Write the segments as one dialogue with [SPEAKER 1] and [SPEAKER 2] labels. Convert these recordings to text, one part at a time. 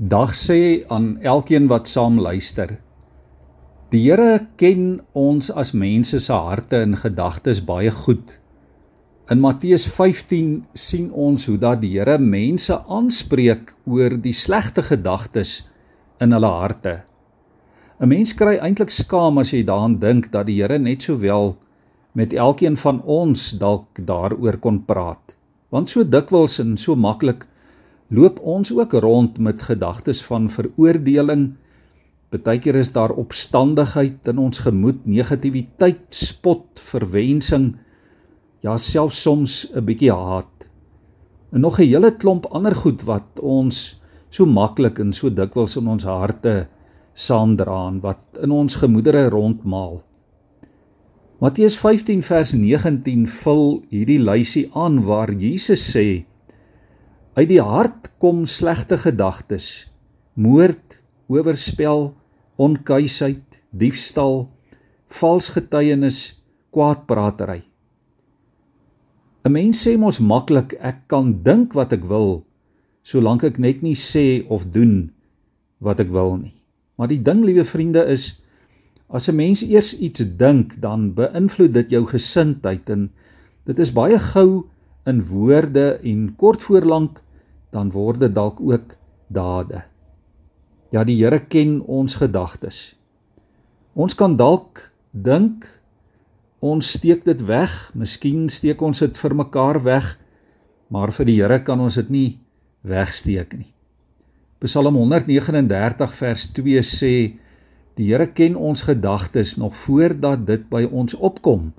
[SPEAKER 1] Dag sê aan elkeen wat saam luister. Die Here ken ons as mense se harte en gedagtes baie goed. In Matteus 15 sien ons hoe dat die Here mense aanspreek oor die slegte gedagtes in hulle harte. 'n Mens kry eintlik skaam as jy daaraan dink dat die Here net sowel met elkeen van ons dalk daaroor kon praat. Want so dikwels en so maklik loop ons ook rond met gedagtes van veroordeling. Partykeer is daar opstandigheid in ons gemoed, negativiteit, spot, verwensing, ja selfs soms 'n bietjie haat. En nog 'n hele klomp ander goed wat ons so maklik en so dikwels in ons harte saamdra en wat in ons gemoedere rondmaal. Matteus 15 vers 19 vul hierdie lysie aan waar Jesus sê Uit die hart kom slegte gedagtes: moord, oorspel, onkuisheid, diefstal, vals getuienis, kwaadpraatery. 'n Mens sê mos maklik ek kan dink wat ek wil solank ek net nie sê of doen wat ek wil nie. Maar die ding, liewe vriende, is as 'n mens eers iets dink, dan beïnvloed dit jou gesindheid en dit is baie gou in woorde en kort voorlank dan word dit dalk ook dade. Ja, die Here ken ons gedagtes. Ons kan dalk dink ons steek dit weg, miskien steek ons dit vir mekaar weg, maar vir die Here kan ons dit nie wegsteek nie. Psalm 139 vers 2 sê die Here ken ons gedagtes nog voordat dit by ons opkom.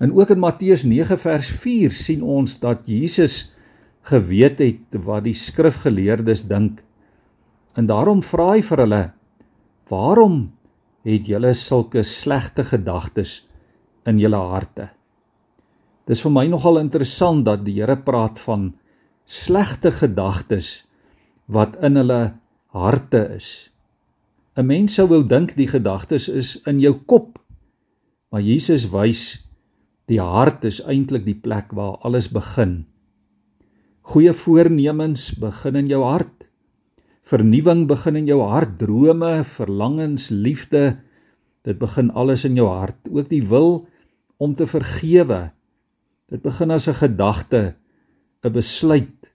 [SPEAKER 1] En ook in Matteus 9 vers 4 sien ons dat Jesus geweet het wat die skrifgeleerdes dink. En daarom vra hy vir hulle: "Waarom het julle sulke slegte gedagtes in julle harte?" Dis vir my nogal interessant dat die Here praat van slegte gedagtes wat in hulle harte is. 'n Mens sou wou dink die gedagtes is in jou kop. Maar Jesus wys Die hart is eintlik die plek waar alles begin. Goeie voornemens begin in jou hart. Vernuwing begin in jou hart, drome, verlangens, liefde, dit begin alles in jou hart. Ook die wil om te vergewe. Dit begin as 'n gedagte, 'n besluit,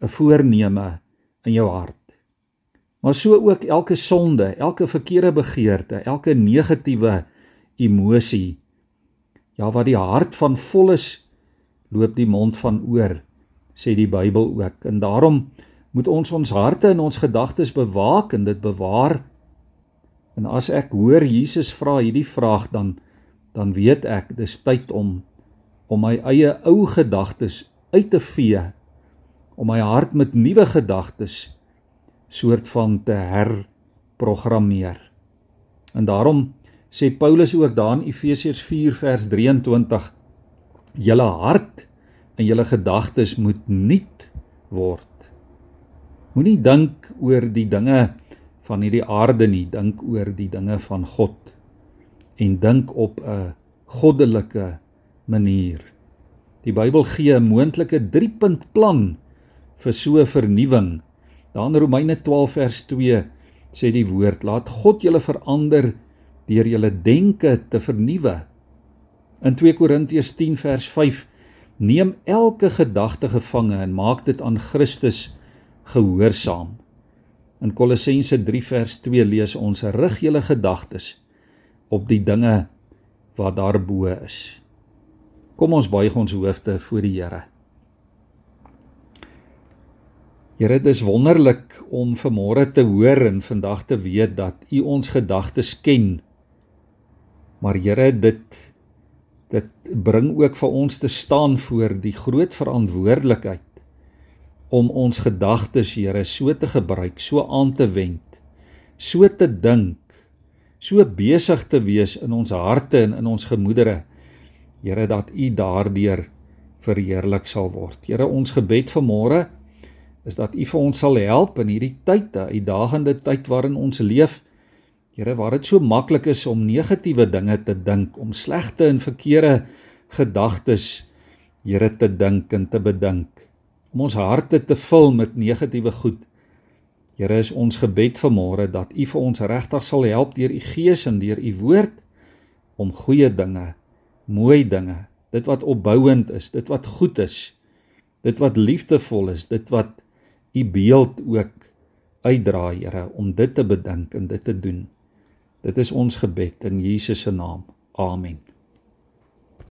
[SPEAKER 1] 'n voorneme in jou hart. Maar so ook elke sonde, elke verkeerde begeerte, elke negatiewe emosie Ja, wat die hart van vol is, loop die mond van oor, sê die Bybel ook. En daarom moet ons ons harte en ons gedagtes bewaak en dit bewaar. En as ek hoor Jesus vra hierdie vraag dan dan weet ek dis tyd om om my eie ou gedagtes uit te vee om my hart met nuwe gedagtes soort van te herprogrammeer. En daarom sê Paulus ook daar in Efesiërs 4 vers 23 julle hart en julle gedagtes moet nuut word. Moenie dink oor die dinge van hierdie aarde nie, dink oor die dinge van God en dink op 'n goddelike manier. Die Bybel gee 'n moontlike 3-punt plan vir so 'n vernuwing. Daar in Romeine 12 vers 2 sê die woord: "Laat God julle verander deur julle denke te vernuwe. In 2 Korintiërs 10 vers 5 neem elke gedagte gevange en maak dit aan Christus gehoorsaam. In Kolossense 3 vers 2 lees ons rig julle gedagtes op die dinge wat daarbo is. Kom ons buig ons hoofde voor die Here. Here, dit is wonderlik om vanmôre te hoor en vandag te weet dat U ons gedagtes ken Maar Here, dit dit bring ook vir ons te staan voor die groot verantwoordelikheid om ons gedagtes, Here, so te gebruik, so aan te wend, so te dink, so besig te wees in ons harte en in ons gemoedere. Here, dat U daardeur verheerlik sal word. Here, ons gebed vanmôre is dat U vir ons sal help in hierdie tyd, 'n uitdagende tyd waarin ons leef. Here, waar dit so maklik is om negatiewe dinge te dink, om slegte en verkeerde gedagtes, Here, te dink en te bedink, om ons harte te vul met negatiewe goed. Here is ons gebed vanmôre dat U vir ons regtig sal help deur U Gees en deur U woord om goeie dinge, mooi dinge, dit wat opbouend is, dit wat goed is, dit wat liefdevol is, dit wat U beeld ook uitdra, Here, om dit te bedink en dit te doen. Dit is ons gebed in Jesus se naam. Amen.